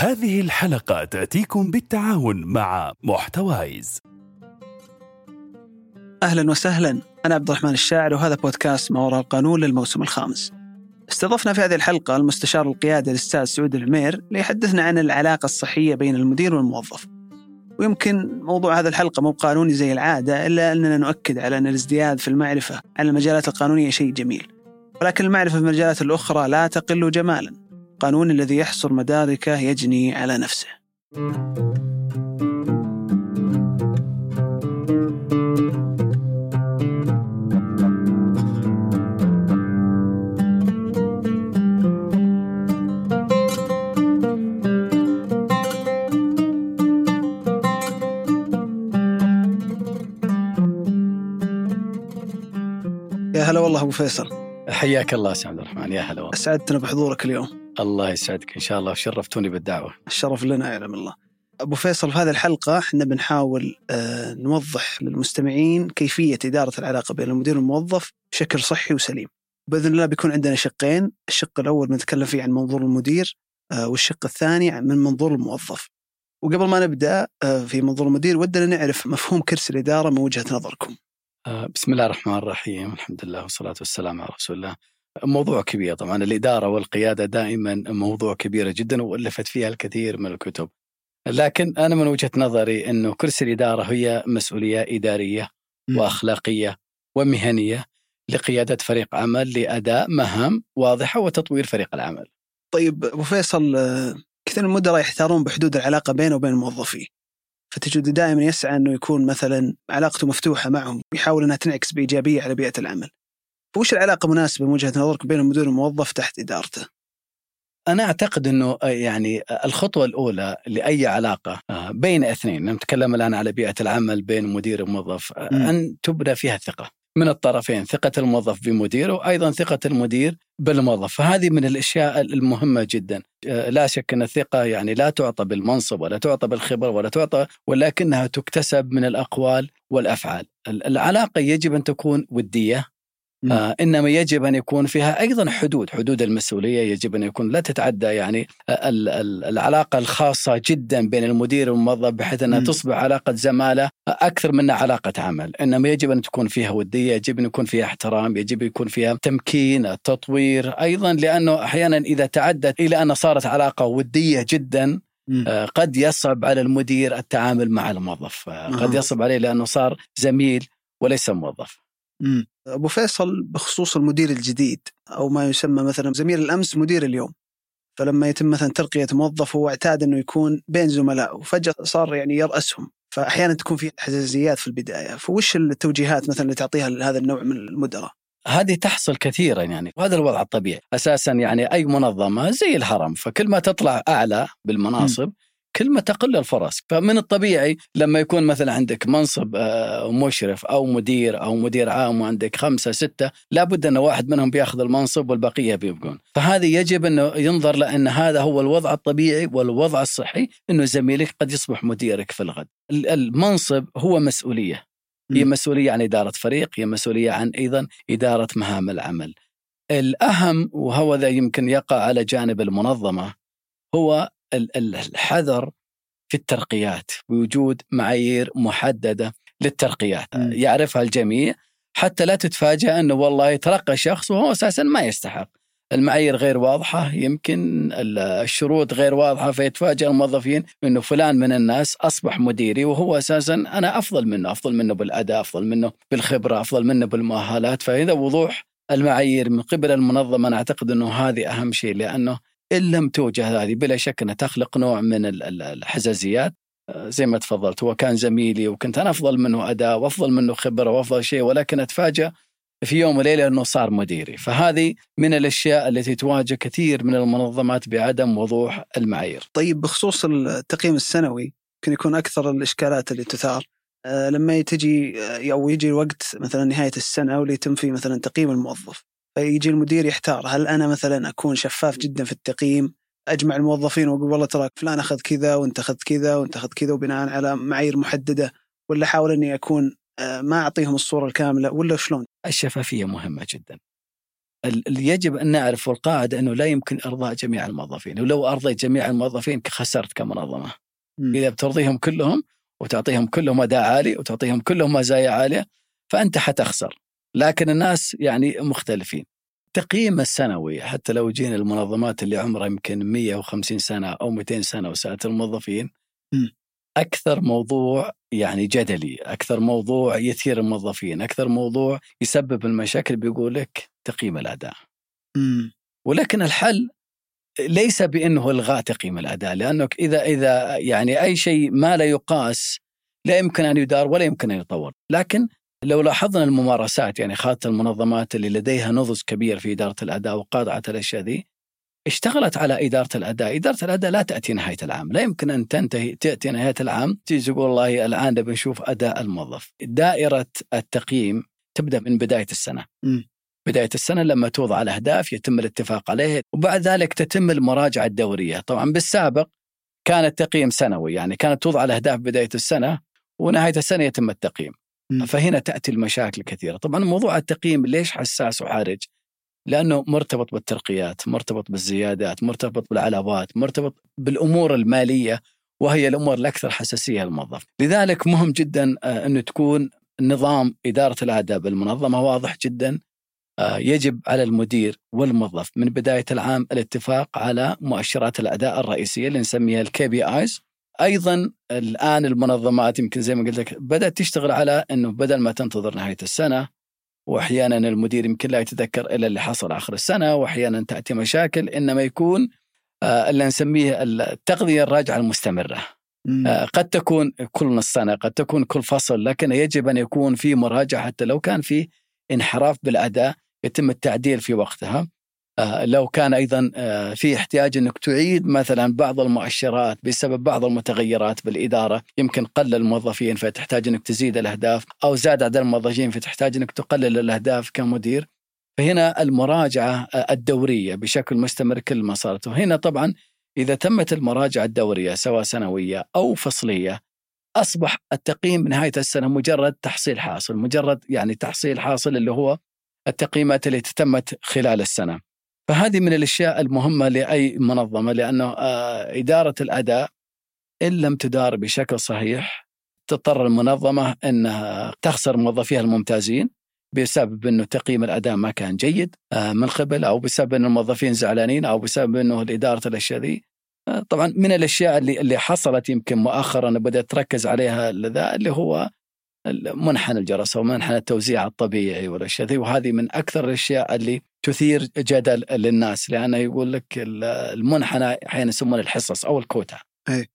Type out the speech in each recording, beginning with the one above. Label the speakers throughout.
Speaker 1: هذه الحلقة تأتيكم بالتعاون مع محتوايز
Speaker 2: أهلا وسهلا أنا عبد الرحمن الشاعر وهذا بودكاست ما وراء القانون للموسم الخامس. استضفنا في هذه الحلقة المستشار القيادي الأستاذ سعود العمير ليحدثنا عن العلاقة الصحية بين المدير والموظف. ويمكن موضوع هذه الحلقة مو قانوني زي العادة إلا أننا نؤكد على أن الازدياد في المعرفة عن المجالات القانونية شيء جميل. ولكن المعرفة في المجالات الأخرى لا تقل جمالا. القانون الذي يحصر مداركه يجني على نفسه. يا هلا والله أبو فيصل.
Speaker 3: حياك الله سي عبد الرحمن يا هلا والله.
Speaker 2: أسعدتنا بحضورك اليوم.
Speaker 3: الله يسعدك إن شاء الله. وشرفتوني بالدعوة.
Speaker 2: الشرف لنا يعلم الله. أبو فيصل في هذه الحلقة إحنا بنحاول آه، نوضح للمستمعين كيفية إدارة العلاقة بين المدير والموظف بشكل صحي وسليم. بإذن الله بيكون عندنا شقين. الشق الأول بنتكلم فيه عن منظور المدير آه، والشق الثاني من منظور الموظف. وقبل ما نبدأ آه، في منظور المدير ودنا نعرف مفهوم كرسي الإدارة من وجهة نظركم.
Speaker 3: بسم الله الرحمن الرحيم. الحمد لله والصلاة والسلام على رسول الله. موضوع كبير طبعا. الإدارة والقيادة دائما موضوع كبيره جدا وألفت فيها الكثير من الكتب. لكن أنا من وجهة نظري إنه كرسي الإدارة هي مسؤولية إدارية وأخلاقية ومهنية لقيادة فريق عمل لأداء مهام واضحة وتطوير فريق العمل.
Speaker 2: طيب أبو فيصل آه، كثير من المدراء يحتارون بحدود العلاقة بينه وبين الموظفين. فتجد دائما يسعى إنه يكون مثلا علاقته مفتوحة معهم يحاول إنها تنعكس بإيجابية على بيئة العمل. فوش العلاقة مناسبة من وجهة نظرك بين المدير والموظف تحت إدارته؟
Speaker 3: أنا أعتقد إنه آه، يعني الخطوة الأولى لأي علاقة آه، بين اثنين نتكلم الآن على بيئة العمل بين مدير وموظف آه،. أن تبنى فيها الثقه من الطرفين ثقة الموظف بمديره وأيضا ثقة المدير بالموظف فهذه من الأشياء المهمة جدا لا شك إن الثقة يعني لا تعطى بالمنصب ولا تعطى بالخبرة ولا تعطى ولكنها تكتسب من الأقوال والأفعال ال- العلاقة يجب أن تكون ودية
Speaker 2: مم.
Speaker 3: آه إنما يجب أن يكون فيها أيضا حدود، حدود المسؤولية يجب أن يكون لا تتعدى يعني ال- ال- العلاقة الخاصة جدا بين المدير والموظف بحيث
Speaker 2: أنها.
Speaker 3: تصبح علاقة زمالة أكثر منها علاقة عمل، إنما يجب أن تكون فيها ودية، يجب أن يكون فيها احترام، يجب يكون فيها تمكين، تطوير، أيضا لأنه أحيانا إذا تعدت إلى أن صارت علاقة ودية جدا. آه، قد يصعب على المدير التعامل مع الموظف، آه، قد. يصعب عليه لأنه صار زميل وليس موظف.
Speaker 2: أبو فيصل بخصوص المدير الجديد أو ما يسمى مثلا زميل الأمس مدير اليوم. فلما يتم مثلا ترقيه موظف هو اعتاد إنه يكون بين زملائه وفجأة صار يعني يرأسهم. فاحيانا تكون في حساسيات في البداية. فوش التوجيهات مثلا اللي تعطيها لهذا النوع من المدراء؟
Speaker 3: هذه تحصل كثيرا يعني وهذا الوضع الطبيعي. أساسا يعني أي منظمة زي الهرم فكل ما تطلع أعلى بالمناصب كل ما تقل الفرص. فمن الطبيعي لما يكون مثلا عندك منصب آه، مشرف أو مدير أو مدير عام وعندك خمسة ستة لابد أن واحد منهم بيأخذ المنصب والبقية بيبقون. فهذه يجب أنه ينظر لأن هذا هو الوضع الطبيعي والوضع الصحي أنه زميلك قد يصبح مديرك في الغد. ال- المنصب هو مسؤولية. هي
Speaker 2: مم.
Speaker 3: مسؤولية عن إدارة فريق هي مسؤولية عن أيضا إدارة مهام العمل. الأهم وهو ذا يمكن يقع على جانب المنظمة هو الحذر في الترقيات ووجود معايير محددة للترقيات. يعرفها الجميع حتى لا تتفاجأ أنه والله يترقى شخص وهو أساسا ما يستحق. المعايير غير واضحة يمكن ال- الشروط غير واضحة فيتفاجأ الموظفين أنه فلان من الناس أصبح مديري وهو أساسا أنا أفضل منه أفضل منه بالأداء أفضل منه بالخبرة أفضل منه بالمؤهلات فإذا وضوح المعايير من قبل المنظمة أنا أعتقد أنه هذه أهم شيء لأنه إن لم توجه هذه بلا شك أنها تخلق نوع من ال- ال- الحزازيات. آه، زي ما تفضلت هو كان زميلي وكنت أنا أفضل منه أداء وأفضل منه خبرة وأفضل شيء ولكن أتفاجأ في يوم وليلة أنه صار مديري. فهذه من الأشياء التي تواجه كثير من المنظمات بعدم وضوح المعايير.
Speaker 2: طيب بخصوص التقييم السنوي يمكن يكون أكثر الإشكالات اللي تثار. آه، لما تجي آه، أو يجي وقت مثلا نهاية السنة واللي يتم فيه مثلا تقييم الموظف. فيجي المدير يحتار هل أنا مثلا أكون شفاف جدا في التقييم أجمع الموظفين وأقول والله ترى فلان أخذ كذا وأنت أخذت كذا وأنت أخذت كذا وبناء على معايير محددة ولا أحاول إني أكون آه، ما أعطيهم الصورة الكاملة ولا شلون؟
Speaker 3: الشفافية مهمة جدا ال- اللي يجب أن نعرف والقاعدة أنه لا يمكن إرضاء جميع الموظفين ولو أرضيت جميع الموظفين خسرت كمنظمه
Speaker 2: مم.
Speaker 3: إذا بترضيهم كلهم وتعطيهم كلهم أداء عالي وتعطيهم كلهم مزايا عالية فأنت حتخسر لكن الناس يعني مختلفين التقييم السنوي حتى لو جينا المنظمات اللي عمرها يمكن 150 سنة أو 200 سنة وساعه الموظفين
Speaker 2: مم.
Speaker 3: أكثر موضوع يعني جدلي، أكثر موضوع يثير الموظفين، أكثر موضوع يسبب المشاكل بيقول لك تقييم الأداء.
Speaker 2: مم.
Speaker 3: ولكن الحل ليس بأنه إلغاء تقييم الأداء لأنك إذا إذا يعني أي شيء ما لا يقاس لا يمكن أن يدار ولا يمكن أن يطور، لكن لو لاحظنا الممارسات يعني خاصه المنظمات اللي لديها نضج كبير في إدارة الأداء وقاطعة الأشياء ذي اشتغلت على إدارة الأداء، إدارة الأداء لا تأتي نهاية العام، لا يمكن أن تنتهي تأتي نهاية العام تيجي تقول والله الآن نبي نشوف أداء الموظف. دائرة التقييم تبدأ من بداية السنة.
Speaker 2: مم.
Speaker 3: بداية السنة لما توضع الأهداف يتم الاتفاق عليه وبعد ذلك تتم المراجعة الدورية، طبعا بالسابق كان التقييم سنوي يعني كانت توضع الأهداف بداية السنة ونهاية السنة يتم التقييم.
Speaker 2: مم.
Speaker 3: فهنا تأتي المشاكل كثيرة، طبعا موضوع التقييم ليش حساس وحرج؟ لأنه مرتبط بالترقيات، مرتبط بالزيادات، مرتبط بالعلاوات، مرتبط بالأمور المالية وهي الأمور الأكثر حساسية للموظف، لذلك مهم جدا آه، انه تكون نظام إدارة الاداء بالمنظمه واضح جدا آه، يجب على المدير والموظف من بداية العام الاتفاق على مؤشرات الأداء الرئيسية اللي نسميها ال KPIs أيضا الآن المنظمات يمكن زي ما قلت لك بدأت تشتغل على إنه بدل ما تنتظر نهاية السنة واحيانا المدير يمكن لا يتذكر إلا اللي حصل آخر السنة واحيانا تأتي مشاكل إنما يكون آه، اللي نسميه التغذية الراجعة المستمرة
Speaker 2: مم.
Speaker 3: آه، قد تكون كل نص سنه قد تكون كل فصل لكن يجب أن يكون في مراجعة حتى لو كان في انحراف بالأداء يتم التعديل في وقتها لو كان أيضا آه، في احتياج أنك تعيد مثلا بعض المؤشرات بسبب بعض المتغيرات بالإدارة. يمكن قل الموظفين فتحتاج أنك تزيد الأهداف أو زاد عدد الموظفين فتحتاج أنك تقلل الأهداف كمدير. فهنا المراجعة آه، الدورية بشكل مستمر كل ما صارت. وهنا طبعا إذا تمت المراجعة الدورية سواء سنوية أو فصلية أصبح التقييم بنهايه السنة مجرد تحصيل حاصل مجرد يعني تحصيل حاصل اللي هو التقييمات اللي تمت خلال السنة. فهذه من الأشياء المهمة لأي منظمة لأنه آه، إدارة الأداء إن لم تدار بشكل صحيح تضطر المنظمة إنها تخسر موظفيها الممتازين بسبب إنه تقييم الأداء ما كان جيد آه، من قبل أو بسبب ان الموظفين زعلانين أو بسبب إنه إدارة الأشياء ذي. آه، طبعا من الأشياء اللي اللي حصلت يمكن مؤخرا بدأت تركز عليها ذا اللي هو منحنى الجرس أو منحنى التوزيع الطبيعي والأشياء ذي. وهذه من أكثر الأشياء اللي تثير جدل للناس لأنه يقول لك المنحنى أحيانا يسمونه الحصص أو الكوتا.
Speaker 2: أي.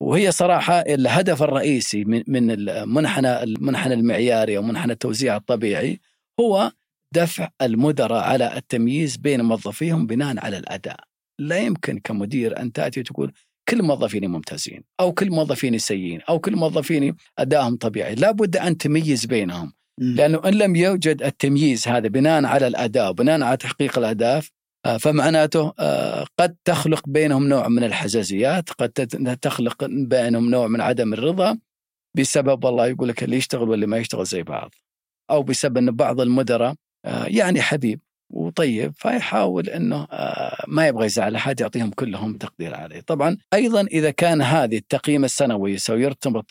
Speaker 3: وهي صراحة الهدف الرئيسي من من المنحنى المنحنى المعياري أو منحنى التوزيع الطبيعي هو دفع المدراء على التمييز بين موظفيهم بناء على الأداء. لا يمكن كمدير أن تأتي وتقول كل موظفيني ممتازين أو كل موظفيني سيئين أو كل موظفيني أدائهم طبيعي، لابد أن تميز بينهم. لأنه إن لم يوجد التمييز هذا بناء على الاداء وبناء على تحقيق الأهداف آه، فمعناته آه، قد تخلق بينهم نوع من الحزازيات، قد تخلق بينهم نوع من عدم الرضا بسبب والله يقول لك اللي يشتغل واللي ما يشتغل زي بعض. أو بسبب إن بعض المدراء آه، يعني حبيب وطيب فيحاول إنه آه، ما يبغى يزعل أحد يعطيهم كلهم تقدير عليه، طبعا أيضا إذا كان هذه التقييم السنوي سو يرتبط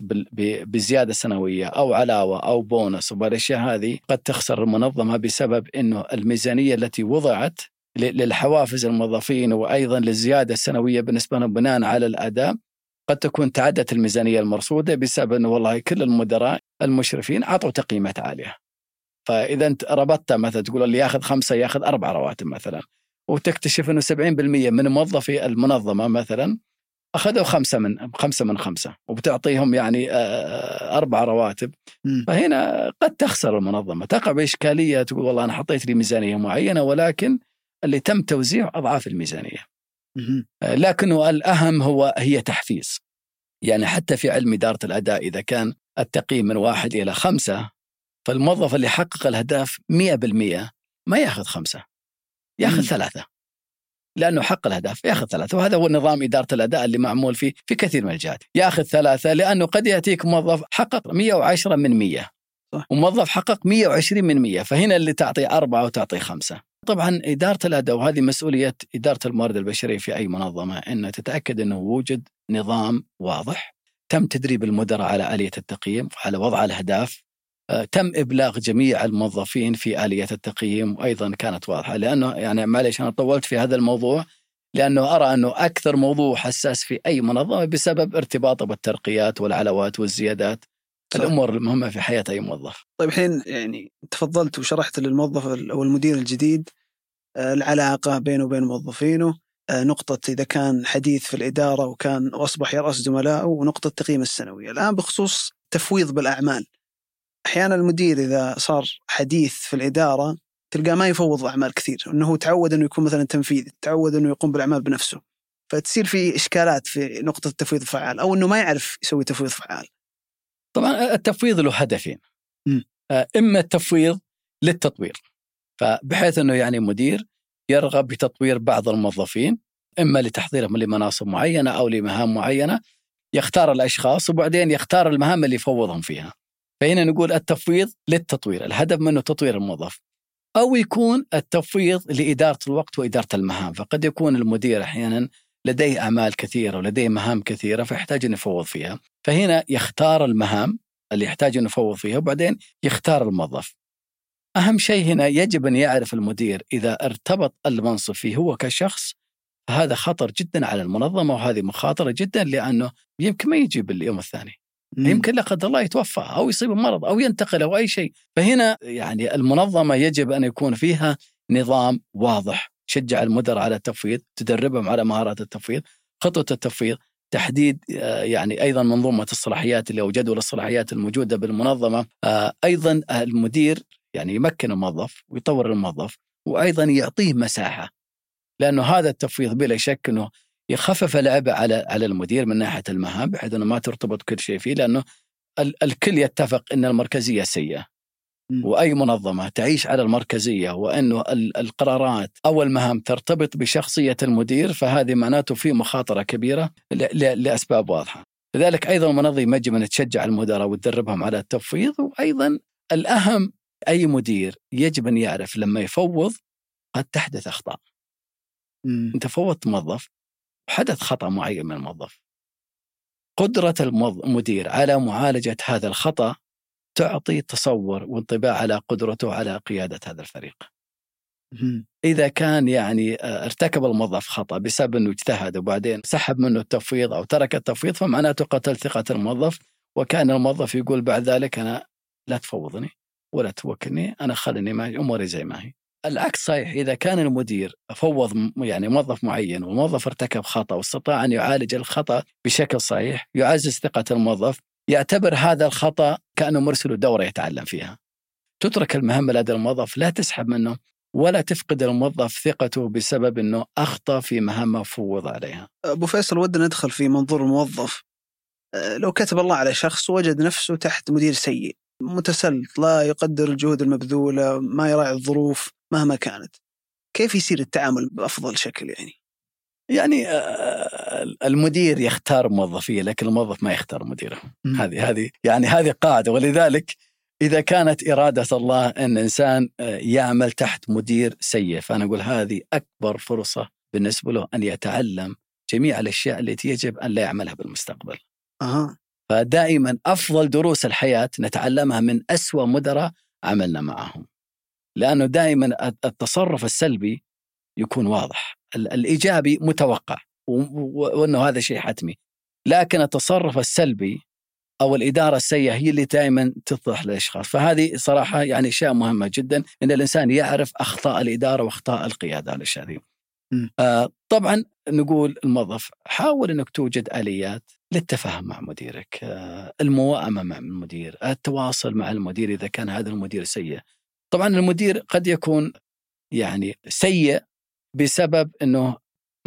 Speaker 3: بزيادة سنوية أو علاوة أو بونص وبالاشياء هذه قد تخسر المنظمة بسبب إنه الميزانية التي وضعت للحوافز الموظفين وأيضا للزيادة السنوية بالنسبة لهم بناء على الأداء قد تكون تعدت الميزانية المرصودة بسبب إنه والله كل المدراء المشرفين أعطوا تقييمات عالية. فإذا أنت ربطت مثلا تقول اللي ياخذ خمسة ياخذ أربع رواتب مثلا. وتكتشف إنه 70% من موظفي المنظمة مثلا أخذوا خمسة من خمسة من خمسة وبتعطيهم يعني آه، أربع رواتب. فهنا قد تخسر المنظمة. تقع بإشكالية تقول والله أنا حطيت لي ميزانية معينة ولكن اللي تم توزيعه أضعاف الميزانية.
Speaker 2: مم.
Speaker 3: آه، لكنه الأهم هو هي تحفيز. يعني حتى في علم إدارة الأداء إذا كان التقييم من واحد إلى خمسة فالموظف اللي حقق الأهداف 100% ما ياخذ خمسة ياخذ. ثلاثة. لأنه حقق الأهداف ياخذ ثلاثة. وهذا هو نظام إدارة الأداء اللي معمول فيه في كثير من الجهات. ياخذ ثلاثة لأنه قد يأتيك موظف حقق 110 من 100
Speaker 2: صح.
Speaker 3: وموظف حقق 120 من 100 فهنا اللي تعطي أربعة وتعطي خمسة. طبعا إدارة الأداء وهذه مسؤولية إدارة الموارد البشرية في أي منظمة أن تتأكد أنه وجد نظام واضح تم تدريب المدراء على آلية التقييم وعلى وضع الأهداف تم إبلاغ جميع الموظفين في آلية التقييم وأيضا كانت واضحة. لأنه يعني معلش أنا طولت في هذا الموضوع لأنه أرى أنه أكثر موضوع حساس في أي منظمة بسبب ارتباطه بالترقيات والعلاوات والزيادات.
Speaker 2: صح.
Speaker 3: الأمور المهمة في حياة أي موظف.
Speaker 2: طيب الحين يعني تفضلت وشرحت للموظف أو المدير الجديد آه، العلاقة بينه وبين موظفينه آه، نقطة إذا كان حديث في الإدارة وكان وأصبح يرأس زملائه ونقطة تقييم السنوي. الآن بخصوص تفويض بالأعمال. أحيانا المدير إذا صار حديث في الإدارة تلقاه ما يفوض أعمال كثير أنه هو تعود أنه يكون مثلا تنفيذي تعود أنه يقوم بالأعمال بنفسه. فتصير في إشكالات في نقطة التفويض الفعال أو أنه ما يعرف يسوي تفويض فعال.
Speaker 3: طبعا التفويض له هدفين. آه، إما التفويض للتطوير. فبحيث أنه يعني مدير يرغب بتطوير بعض الموظفين إما لتحضيرهم لمناصب معينة أو لمهام معينة يختار الأشخاص وبعدين يختار المهام اللي يفوضهم فيها. فهنا نقول التفويض للتطوير الهدف منه تطوير الموظف أو يكون التفويض لإدارة الوقت وإدارة المهام. فقد يكون المدير أحيانا لديه أعمال كثيرة ولديه مهام كثيرة فيحتاج أن يفوض فيها. فهنا يختار المهام اللي يحتاج أن يفوض فيها وبعدين يختار الموظف. أهم شيء هنا يجب أن يعرف المدير إذا ارتبط المنصب فيه هو كشخص فهذا خطر جدا على المنظمة وهذه مخاطرة جدا لأنه يمكن ما يجي باليوم الثاني. يمكن لا قدر الله يتوفى أو يصيب مرض أو ينتقل أو أي شيء، فهنا يعني المنظمة يجب أن يكون فيها نظام واضح، تشجع المدراء على التفويض، تدربهم على مهارات التفويض، خطوة التفويض، تحديد آه، يعني أيضا منظومة الصلاحيات اللي أو جدول الصلاحيات الموجودة بالمنظمة، آه، أيضا المدير يعني يمكن الموظف ويطور الموظف وأيضا يعطيه مساحة. لأنه هذا التفويض بلا شك إنه يخفف العبء على على المدير من ناحية المهام بحيث إنه ما ترتبط كل شيء فيه لأنه ال- الكل يتفق إن المركزية
Speaker 2: سيئة.
Speaker 3: وأي منظمة تعيش على المركزية وإنه ال- القرارات أو المهام ترتبط بشخصية المدير فهذه معناته في مخاطرة كبيرة ل- ل- لأسباب واضحة. لذلك أيضا المنظمة يجب أن تشجع المدراء وتدربهم على التفويض وأيضا الأهم أي مدير يجب أن يعرف لما يفوض قد تحدث
Speaker 2: أخطاء.
Speaker 3: أنت فوضت موظف حدث خطأ معين من الموظف. قدرة الموظ- المدير على معالجة هذا الخطأ تعطي تصور وانطباع على قدرته على قيادة هذا الفريق. إذا كان يعني آه، ارتكب الموظف خطأ بسبب إنه اجتهد وبعدين سحب منه التفويض أو ترك التفويض فمعناته قتل ثقة الموظف وكان الموظف يقول بعد ذلك أنا لا تفوضني ولا توكلني أنا خلني معي أموري زي ما هي. العكس صحيح إذا كان المدير فوض يعني موظف معين والموظف ارتكب خطأ واستطاع أن يعالج الخطأ بشكل صحيح يعزز ثقة الموظف يعتبر هذا الخطأ كأنه مرسل دورة يتعلم فيها. تترك المهمه لدى الموظف لا تسحب منه ولا تفقد الموظف ثقته بسبب إنه أخطأ في مهمه فوض عليها.
Speaker 2: أبو فيصل ودنا ندخل في منظور الموظف. أه، لو كتب الله على شخص وجد نفسه تحت مدير سيء. متسلط لا يقدر الجهود المبذولة ما يراعي الظروف مهما كانت. كيف يصير التعامل بأفضل شكل يعني؟
Speaker 3: يعني آه، المدير يختار موظفيه لكن الموظف ما يختار مديره. هذه هذه يعني هذه قاعدة. ولذلك إذا كانت إرادة الله أن إنسان آه، يعمل تحت مدير سيء فأنا أقول هذه أكبر فرصة بالنسبة له أن يتعلم جميع الأشياء التي يجب أن لا يعملها بالمستقبل.
Speaker 2: أها.
Speaker 3: فدائما أفضل دروس الحياة نتعلمها من أسوأ مدراء عملنا معهم. لأنه دائما التصرف السلبي يكون واضح، ال- الإيجابي متوقع و- و- وأنه هذا شيء حتمي. لكن التصرف السلبي أو الإدارة السيئة هي اللي دائما تطرح للأشخاص، فهذه صراحة يعني أشياء مهمة جدا إن الإنسان يعرف أخطاء الإدارة وأخطاء القيادة على.
Speaker 2: مم.
Speaker 3: آه طبعا نقول الموظف حاول إنك توجد آليات للتفاهم مع مديرك، آه الموائمة مع المدير، التواصل مع المدير إذا كان هذا المدير سيء. طبعا المدير قد يكون يعني سيء بسبب إنه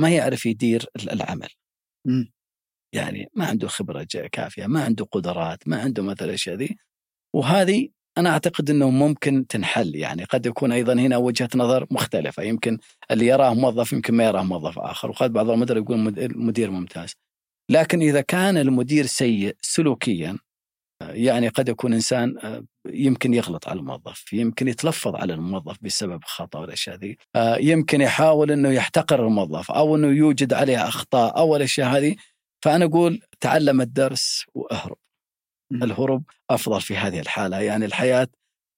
Speaker 3: ما يعرف يدير العمل.
Speaker 2: مم.
Speaker 3: يعني ما عنده خبرة كافية، ما عنده قدرات، ما عنده مثلا الاشياء ذي وهذه أنا أعتقد إنه ممكن تنحل يعني قد يكون أيضا هنا وجهة نظر مختلفة يمكن اللي يراه موظف يمكن ما يراه موظف آخر وقد بعض المدراء يقول مد- المدير ممتاز. لكن إذا كان المدير سيء سلوكيا يعني قد يكون إنسان آه، يمكن يغلط على الموظف، يمكن يتلفظ على الموظف بسبب خطا والأشياء ذي، آه، يمكن يحاول إنه يحتقر الموظف أو إنه يوجد عليه أخطاء أو الأشياء هذه، فأنا أقول تعلم الدرس وأهرب. الهروب أفضل في هذه الحالة، يعني الحياة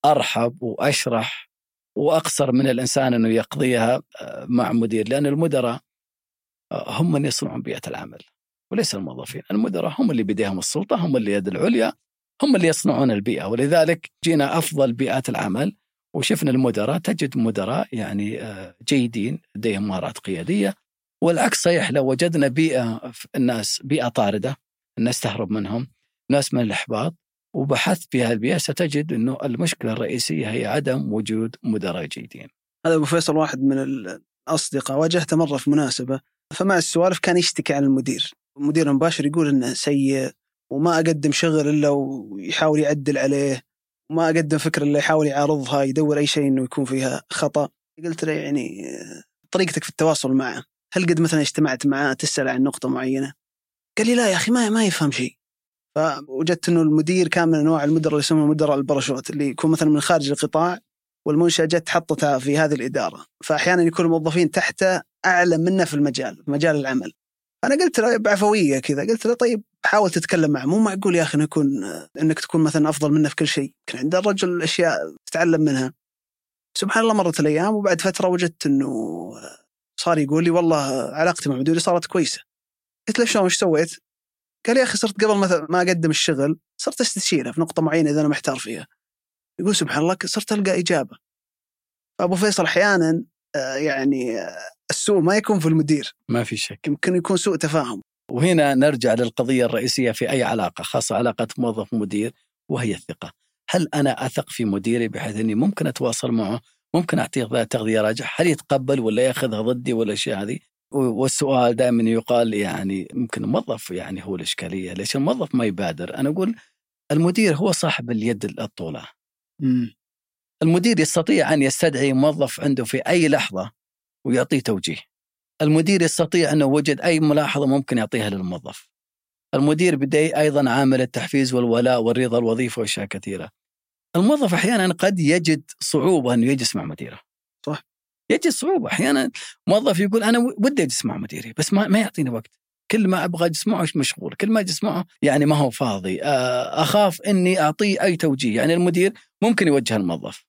Speaker 3: أرحب وأشرح وأقصر من الإنسان إنه يقضيها مع مدير، لأن المدراء هم من يصنعون بيئة العمل. وليس الموظفين. المدراء هم اللي بيديهم السلطة هم اللي يد العليا هم اللي يصنعون البيئة. ولذلك جينا أفضل بيئات العمل وشفنا المدراء تجد مدراء يعني آه، جيدين لديهم مهارات قيادية. والعكس صحيح لو وجدنا بيئة الناس بيئة طاردة الناس تهرب منهم ناس من الإحباط وبحثت في هذه البيئة ستجد أنه المشكلة الرئيسية هي عدم وجود مدراء جيدين
Speaker 2: هذا أبو فيصل واحد من الأصدقاء واجهته مرة في مناسبة فمع السوالف كان يشتكي عن المدير. مدير مباشر يقول إنه سيء وما أقدم شغل إلا ويحاول يعدل عليه وما أقدم فكرة إلا يحاول يعارضها يدور أي شيء إنه يكون فيها خطأ. قلت له يعني طريقتك في التواصل معه هل قد مثلا اجتمعت معه تسأل عن نقطة معينة؟ قال لي لا يا أخي ما ما يفهم شيء. فوجدت إنه المدير كان من أنواع المدراء اللي يسمونه مدراء الباراشوت اللي يكون مثلا من خارج القطاع والمنشاه جت حطتها في هذه الإدارة. فاحيانا يكون الموظفين تحته أعلى منه في المجال في مجال العمل. أنا قلت له بعفوية كذا قلت له طيب حاول تتكلم معه. مو معقول يا أخي يكون إنك تكون مثلا أفضل منه في كل شيء. كان عند الرجل أشياء تتعلم منها. سبحان الله مرت الأيام وبعد فترة وجدت إنه صار يقول لي والله علاقتي مع مديري صارت كويسة. قلت له شلون إيش سويت؟ قال يا أخي صرت قبل مثلا ما أقدم الشغل صرت أستشيره في نقطة معينة إذا أنا محتار فيها. يقول سبحان الله صرت ألقى إجابة. ابو فيصل أحيانا آه، يعني آه، السوء ما يكون في المدير.
Speaker 3: ما في شك.
Speaker 2: يمكن يكون سوء تفاهم.
Speaker 3: وهنا نرجع للقضية الرئيسية في أي علاقة خاصة علاقة موظف ومدير وهي الثقة. هل أنا أثق في مديري بحيث أني ممكن أتواصل معه؟ ممكن أعطيه تغذية راجع هل يتقبل ولا يأخذها ضدي ولا الأشياء هذه؟ والسؤال دائما يقال يعني ممكن الموظف يعني هو الإشكالية ليش الموظف ما يبادر؟ أنا أقول المدير هو صاحب اليد الطولة المدير يستطيع أن يستدعي موظف عنده في أي لحظة ويعطيه توجيه. المدير يستطيع أنه وجد أي ملاحظة ممكن يعطيها للموظف. المدير بدأ أيضا عامل التحفيز والولاء والرضا الوظيفة وأشياء كثيرة. الموظف أحيانا قد يجد صعوبة أنه يجلس مع مديره.
Speaker 2: صح
Speaker 3: يجد صعوبة أحيانا موظف يقول أنا ودي أجلس مع مديري بس ما, ما يعطيني وقت. كل ما أبغى اجلس معه مشغول، كل ما اجلس معه يعني ما هو فاضي، أخاف إني أعطيه أي توجيه، يعني المدير ممكن يوجه الموظف.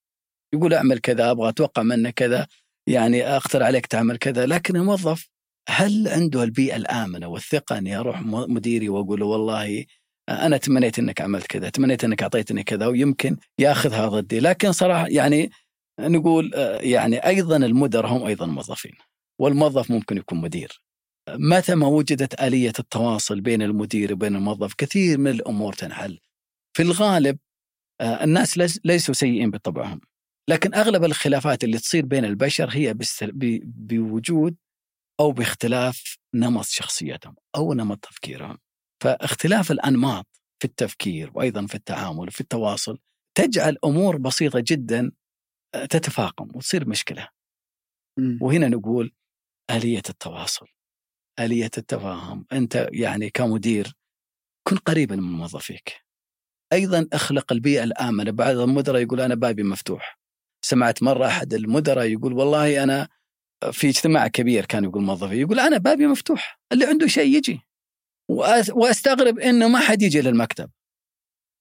Speaker 3: يقول أعمل كذا أبغى أتوقع منك كذا، يعني اقترح عليك تعمل كذا. لكن الموظف هل عنده البيئة الآمنة والثقة إني أروح مديري وأقول له والله أنا تمنيت إنك عملت كذا، تمنيت إنك أعطيتني كذا ويمكن ياخذها ضدي، لكن صراحة يعني نقول يعني أيضا المدراء هم أيضا موظفين والموظف ممكن يكون مدير. متى ما وجدت آلية التواصل بين المدير وبين الموظف كثير من الأمور تنحل. في الغالب الناس ليسوا سيئين بطبعهم لكن أغلب الخلافات اللي تصير بين البشر هي بوجود أو باختلاف نمط شخصيتهم أو نمط تفكيرهم. فاختلاف الأنماط في التفكير وأيضا في التعامل وفي التواصل تجعل أمور بسيطة جدا آه، تتفاقم وتصير مشكلة. وهنا نقول آلية التواصل. آلية التفاهم، أنت يعني كمدير كن قريبا من موظفيك. أيضا أخلق البيئة الآمنة، بعض المدراء يقول أنا بابي مفتوح. سمعت مرة أحد المدراء يقول والله أنا في اجتماع كبير كان يقول موظفي يقول أنا بابي مفتوح اللي عنده شيء يجي وأستغرب إنه ما حد يجي للمكتب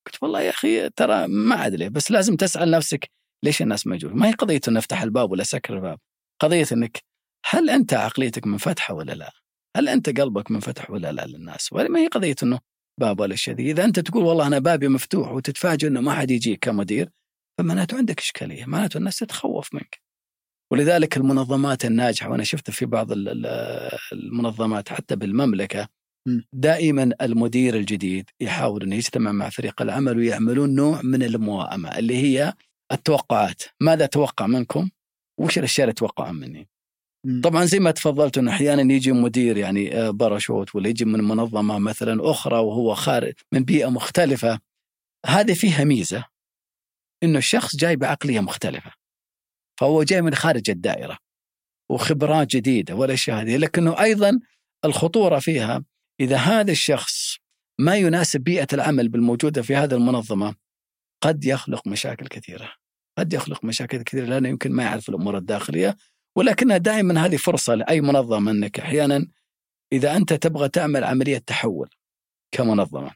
Speaker 3: قلت والله يا أخي ترى ما أدري بس لازم تسأل نفسك ليش الناس ما يجون؟ ما هي قضية إنه افتح الباب ولا سكر الباب. قضية إنك هل أنت عقليتك منفتحه ولا لا؟ هل أنت قلبك منفتح ولا لا للناس؟ ولا ما هي قضية إنه باب ولا شيء. إذا أنت تقول والله أنا بابي مفتوح وتتفاجئ إنه ما حد يجيك كمدير فمعناته عندك إشكالية. معناته الناس تتخوف منك. ولذلك المنظمات الناجحة وأنا شفت في بعض المنظمات حتى بالمملكة دائما المدير الجديد يحاول أنه يجتمع مع فريق العمل ويعملون نوع من الموائمة اللي هي التوقعات. ماذا أتوقع منكم؟ وش الأشياء اللي تتوقعون مني؟ طبعا زي ما تفضلت انه أحيانا يجي مدير يعني آه، باراشوت ولا يجي من منظمة مثلا أخرى وهو خارج من بيئة مختلفة. هذه فيها ميزة إنه الشخص جاي بعقلية مختلفة. فهو جاي من خارج الدائرة وخبرات جديدة والاشياء هذه. لكنه أيضا الخطورة فيها إذا هذا الشخص ما يناسب بيئة العمل بالموجودة في هذه المنظمة قد يخلق مشاكل كثيرة. قد يخلق مشاكل كثيرة لأنه يمكن ما يعرف الأمور الداخلية ولكنها دائما هذه فرصة لأي منظمة أنك أحيانا إذا أنت تبغى تعمل عملية تحول كمنظمة.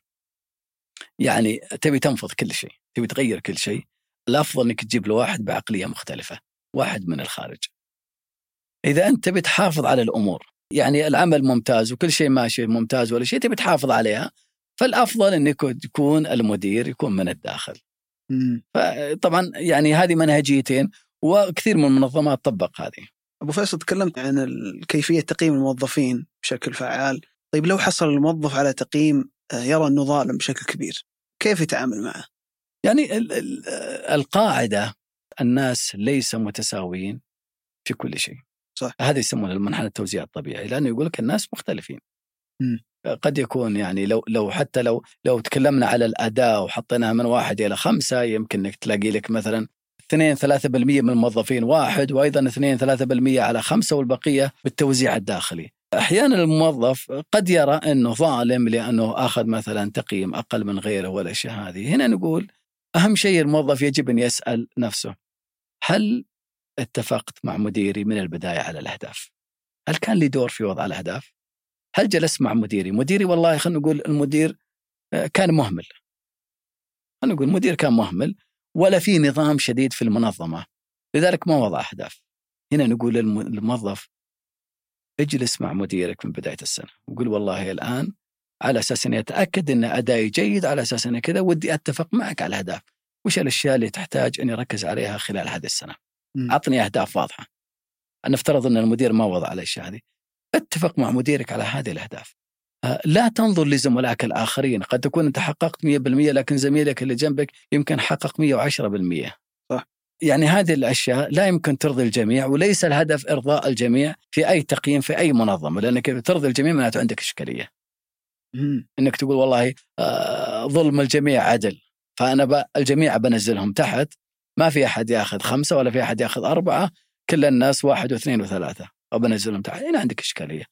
Speaker 3: يعني تبي تنفض كل شيء تبي تغير كل شيء الأفضل أنك تجيب له واحد بعقلية مختلفة واحد من الخارج. إذا أنت تبي تحافظ على الأمور يعني العمل ممتاز وكل شيء ماشي ممتاز ولا شيء تبي تحافظ عليها فالأفضل أنك يكون المدير يكون من الداخل.
Speaker 2: مم.
Speaker 3: فطبعا يعني هذه منهجيتين وكثير من المنظمات طبق هذه
Speaker 2: أبو فيصل تكلمت عن كيفية تقييم الموظفين بشكل فعال طيب لو حصل الموظف على تقييم آه، يرى أنه ظالم بشكل كبير كيف يتعامل معه
Speaker 3: يعني ال- ال- القاعدة الناس ليس متساويين في كل شيء
Speaker 2: صح.
Speaker 3: هذا يسمونه المنحنى التوزيع الطبيعي لأنه يقول لك الناس مختلفين
Speaker 2: مم.
Speaker 3: قد يكون يعني لو لو حتى لو لو تكلمنا على الأداء وحطيناها من واحد إلى خمسة يمكن إنك تلاقي لك مثلا 2 3% من الموظفين واحد وأيضا 2 3% على خمسة والبقية بالتوزيع الداخلي. أحيانا الموظف قد يرى إنه ظالم لأنه أخذ مثلا تقييم أقل من غيره والاشياء هذه، هنا نقول أهم شيء الموظف يجب أن يسأل نفسه هل اتفقت مع مديري من البداية على الأهداف؟ هل كان لي دور في وضع الأهداف؟ هل جلست مع مديري؟ مديري والله خلينا نقول المدير آه، كان مهمل. خلينا نقول المدير كان مهمل ولا في نظام شديد في المنظمة لذلك ما وضع أهداف. هنا نقول للم- للموظف اجلس مع مديرك من بداية السنة وقول والله الآن على أساس إني أتأكد إن أدائي جيد على أساس اني كذا ودي أتفق معك على الأهداف. وش الأشياء اللي تحتاج إني أركز عليها خلال هذه
Speaker 2: السنة؟
Speaker 3: أعطني أهداف واضحة. نفترض إن المدير ما وضع الأشياء هذه. اتفق مع مديرك على هذه الأهداف. آه، لا تنظر لزملائك الآخرين، قد تكون أنت حققت 100% لكن زميلك اللي جنبك يمكن حقق 110%.
Speaker 2: صح.
Speaker 3: يعني هذه الأشياء لا يمكن ترضي الجميع وليس الهدف إرضاء الجميع في أي تقييم في أي منظمة لأنك إذا ترضي الجميع معناته عندك إشكالية.
Speaker 2: مم.
Speaker 3: إنك تقول والله آه، ظلم الجميع عدل فأنا ب... الجميع بنزلهم تحت ما في أحد ياخذ خمسة ولا في أحد ياخذ أربعة كل الناس واحد واثنين وثلاثة وبنزلهم تحت. هنا عندك إشكالية.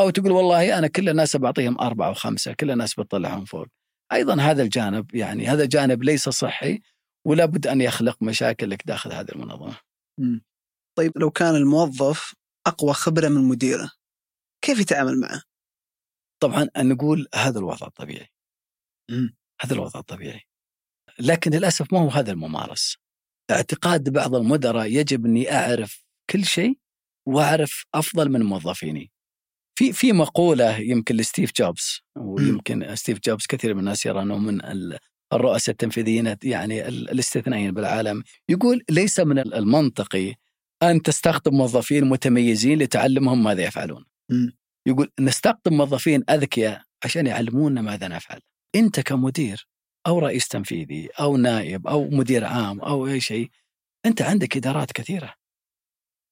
Speaker 3: أو تقول والله أنا كل الناس بعطيهم أربعة وخمسه كل الناس بتطلعهم فوق. أيضا هذا الجانب يعني هذا جانب ليس صحي ولا بد أن يخلق مشاكل لك داخل هذه
Speaker 2: المنظمة. طيب لو كان الموظف أقوى خبرة من مديره كيف يتعامل معه؟
Speaker 3: طبعا نقول هذا الوضع الطبيعي.
Speaker 2: مم.
Speaker 3: هذا الوضع الطبيعي. لكن للأسف ما هو هذا الممارس. اعتقاد بعض المدراء يجب أني أعرف كل شيء وأعرف أفضل من موظفيني في في مقولة يمكن لستيف جوبز ويمكن ستيف جوبز كثير من الناس يرى انه من ال- الرؤساء التنفيذيين يعني ال- الاستثنائيين بالعالم يقول ليس من المنطقي أن تستخدم موظفين متميزين لتعلمهم ماذا يفعلون
Speaker 2: مم.
Speaker 3: يقول نستخدم موظفين أذكياء عشان يعلمونا ماذا نفعل. أنت كمدير أو رئيس تنفيذي أو نائب أو مدير عام أو أي شيء أنت عندك إدارات كثيرة.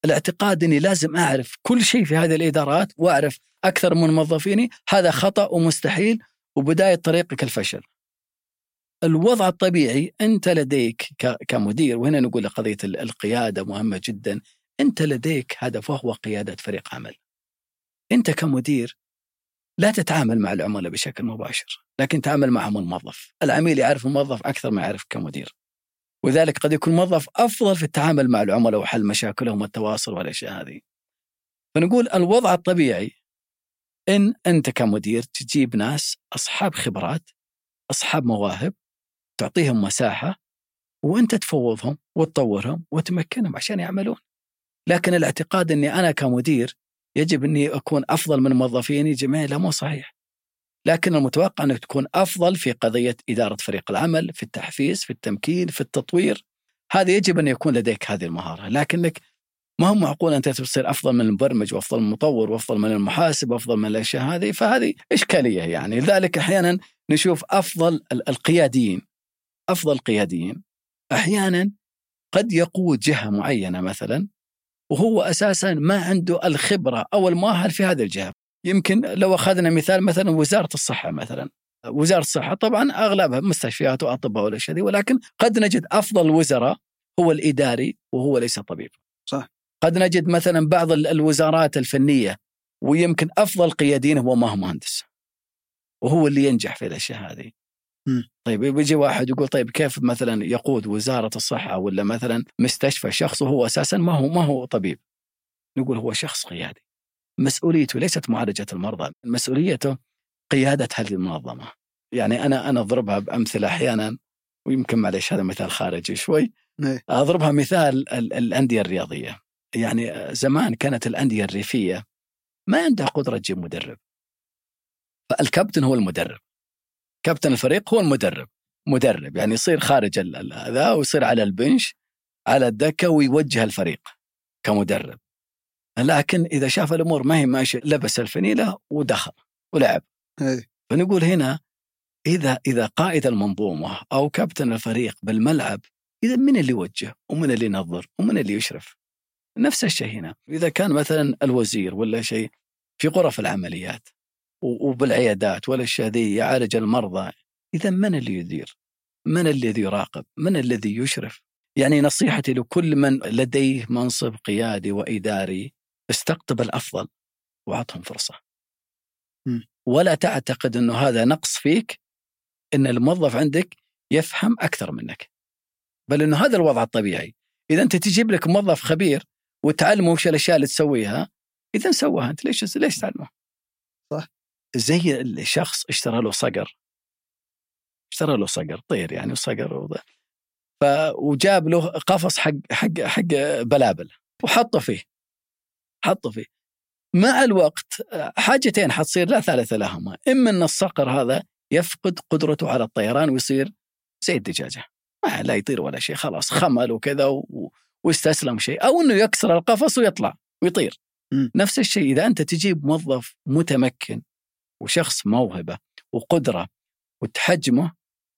Speaker 3: الاعتقاد اني لازم أعرف كل شيء في هذه الإدارات وأعرف أكثر من موظفيني هذا خطأ ومستحيل وبداية طريقك الفشل. الوضع الطبيعي أنت لديك كمدير وهنا نقول قضية ال- القيادة مهمة جدا أنت لديك هدف وهو قيادة فريق عمل. أنت كمدير لا تتعامل مع العملاء بشكل مباشر لكن تعامل معهم الموظف العميل يعرف الموظف أكثر ما يعرف كمدير وذلك قد يكون الموظف أفضل في التعامل مع العملاء وحل مشاكلهم والتواصل والأشياء هذه فنقول الوضع الطبيعي إن أنت كمدير تجيب ناس أصحاب خبرات أصحاب مواهب تعطيهم مساحة وأنت تفوضهم وتطورهم وتمكنهم عشان يعملون لكن الاعتقاد أني أنا كمدير يجب إني أكون أفضل من موظفيني جميعا لا مو صحيح. لكن المتوقع أنك تكون أفضل في قضية إدارة فريق العمل، في التحفيز، في التمكين، في التطوير. هذا يجب أن يكون لديك هذه المهارة، لكنك ما هو معقول أنت تصير أفضل من المبرمج وأفضل من المطور وأفضل من المحاسب وأفضل من الأشياء هذه، فهذه إشكالية يعني، لذلك أحيانا نشوف أفضل ال- القياديين أفضل قياديين أحيانا قد يقود جهة معينة مثلا وهو أساسا ما عنده الخبرة أو المؤهل في هذه الجهة. يمكن لو أخذنا مثال مثلا وزارة الصحة مثلا. وزارة الصحة طبعا أغلبها مستشفيات وأطباء والأشياء دي ولكن قد نجد أفضل الوزراء هو الإداري وهو ليس طبيب.
Speaker 2: صح.
Speaker 3: قد نجد مثلا بعض ال- الوزارات الفنية ويمكن أفضل قيادين هو ما هو مهندس. وهو اللي ينجح في الأشياء هذه. طيب بيجي واحد يقول طيب كيف مثلا يقود وزارة الصحة ولا مثلا مستشفى شخص وهو أساسا ما هو ما هو طبيب نقول هو شخص قيادي مسؤوليته ليست معالجة المرضى مسؤوليته قيادة هذه المنظمة. يعني أنا أنا أضربها بأمثلة أحيانا ويمكن معلش هذا مثال خارجي شوي.
Speaker 2: إيه.
Speaker 3: أضربها مثال ال- الأندية الرياضية. يعني زمان كانت الأندية الريفية ما عندها قدرة تجيب مدرب. فالكابتن هو المدرب. كابتن الفريق هو المدرب. مدرب يعني يصير خارج هذا ويصير على البنش على الدكة ويوجه الفريق كمدرب. لكن إذا شاف الأمور ما هي ماشية لبس الفنيلة ودخل ولعب.
Speaker 2: إيه.
Speaker 3: فنقول هنا إذا إذا قائد المنظومة أو كابتن الفريق بالملعب إذا من اللي يوجه ومن اللي ينظر ومن اللي يشرف؟ نفس الشيء هنا. إذا كان مثلا الوزير ولا شيء في غرف العمليات وبالعيادات والاشياء ذي يعالج المرضى إذا من اللي يدير؟ من الذي يراقب؟ من الذي يشرف؟ يعني نصيحتي لكل من لديه منصب قيادي وإداري استقطب الأفضل وأعطهم
Speaker 2: فرصة.
Speaker 3: ولا تعتقد إنه هذا نقص فيك إن الموظف عندك يفهم أكثر منك بل إنه هذا الوضع الطبيعي إذا أنت تجيب لك موظف خبير وتعلمه وش الأشياء اللي تسويها إذا سواها أنت ليش ليش تعلمه؟
Speaker 2: صح.
Speaker 3: زي الشخص اشترى له صقر اشترى له صقر طير يعني وصقر وض... ف وجاب له قفص حق حق حق بلابل وحطه فيه حطه فيه مع الوقت حاجتين حتصير لا ثالث لهما. إما أن الصقر هذا يفقد قدرته على الطيران ويصير زي الدجاجة. ما لا يطير ولا شيء خلاص خمل وكذا و... واستسلم شيء. أو إنه يكسر القفص ويطلع ويطير.
Speaker 2: مم.
Speaker 3: نفس الشيء إذا أنت تجيب موظف متمكن وشخص موهبة وقدرة وتحجمه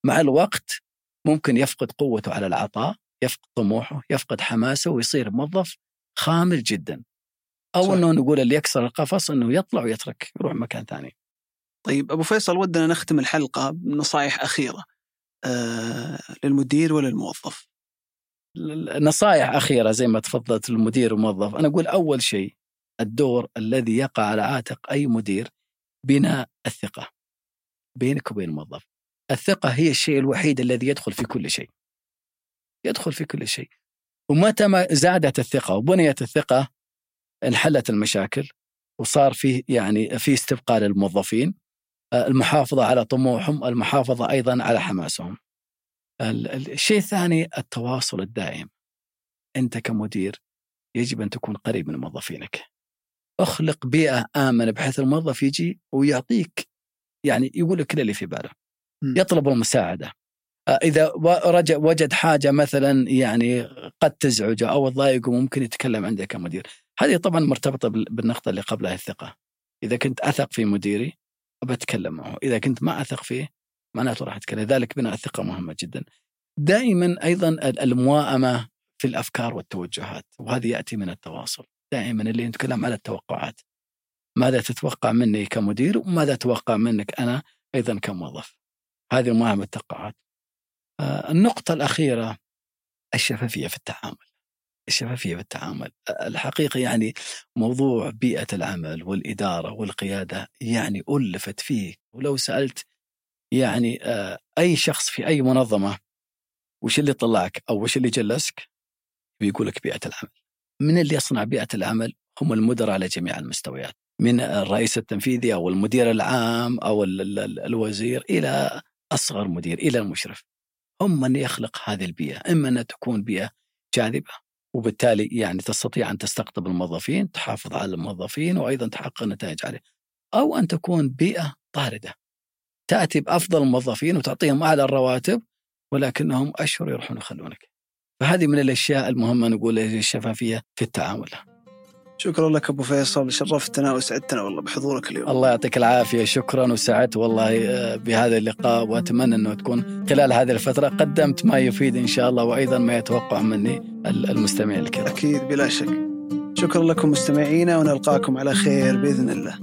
Speaker 3: مع الوقت ممكن يفقد قوته على العطاء يفقد طموحه يفقد حماسه ويصير موظف خامل جدا. أو
Speaker 2: صح.
Speaker 3: إنه نقول اللي يكسر القفص إنه يطلع ويترك يروح مكان ثاني.
Speaker 2: طيب أبو فيصل ودنا نختم الحلقة بنصائح أخيرة آه للمدير وللموظف.
Speaker 3: نصائح أخيرة زي ما تفضلت المدير والموظف. أنا أقول أول شيء الدور الذي يقع على عاتق أي مدير بناء الثقة بينك وبين الموظف. الثقة هي الشيء الوحيد الذي يدخل في كل شيء. يدخل في كل شيء. ومتى ما زادت الثقة وبنيت الثقة انحلت المشاكل وصار فيه يعني في استبقاء للموظفين آه، المحافظة على طموحهم المحافظة أيضا على حماسهم. ال- ال- الشيء الثاني التواصل الدائم. أنت كمدير يجب أن تكون قريب من موظفينك. أخلق بيئة آمنة بحيث الموظف يجي ويعطيك يعني يقول لك كل اللي في باله. يطلب المساعدة. آه، رجع وجد حاجة مثلا يعني قد تزعجه أو تضايقه ممكن يتكلم عندك كمدير. هذه طبعا مرتبطة بال- بالنقطة اللي قبلها الثقة. إذا كنت أثق في مديري بتكلم معه. إذا كنت ما أثق فيه معناته راح أتكلم. لذلك بناء الثقة مهمة جدا. دائما أيضا ال- المواءمة في الأفكار والتوجهات وهذا يأتي من التواصل. دائما اللي نتكلم على التوقعات. ماذا تتوقع مني كمدير وماذا أتوقع منك أنا أيضا كموظف؟ هذه مهمه التوقعات. آه، النقطة الأخيرة الشفافية في التعامل. الشفافية في التعامل. الحقيقة يعني موضوع بيئة العمل والإدارة والقيادة يعني ألفت فيه. ولو سألت يعني أي شخص في أي منظمة وش اللي طلعك أو وش اللي جلسك؟ بيقول لك بيئة العمل. من اللي يصنع بيئة العمل؟ هم المدراء على جميع المستويات. من الرئيس التنفيذي أو المدير العام ال- الوزير إلى أصغر مدير إلى المشرف. هم من يخلق هذه البيئة. إما أن تكون بيئة جاذبة وبالتالي يعني تستطيع أن تستقطب الموظفين تحافظ على الموظفين وأيضا تحقق نتائج عليه أو أن تكون بيئة طاردة تأتي بأفضل الموظفين وتعطيهم أعلى الرواتب ولكنهم أشهر يروحون يخلونك. فهذه من الأشياء المهمة نقول الشفافية في التعامل.
Speaker 2: شكرا لك أبو فيصل شرفتنا وسعدتنا والله بحضورك اليوم.
Speaker 3: الله يعطيك العافية شكرا وسعدت والله آه، بهذا اللقاء وأتمنى إنه تكون خلال هذه الفترة قدمت ما يفيد إن شاء الله وأيضا ما يتوقع مني ال- المستمعين الكرام.
Speaker 2: أكيد بلا شك. شكرا لكم مستمعينا ونلقاكم على خير بإذن الله.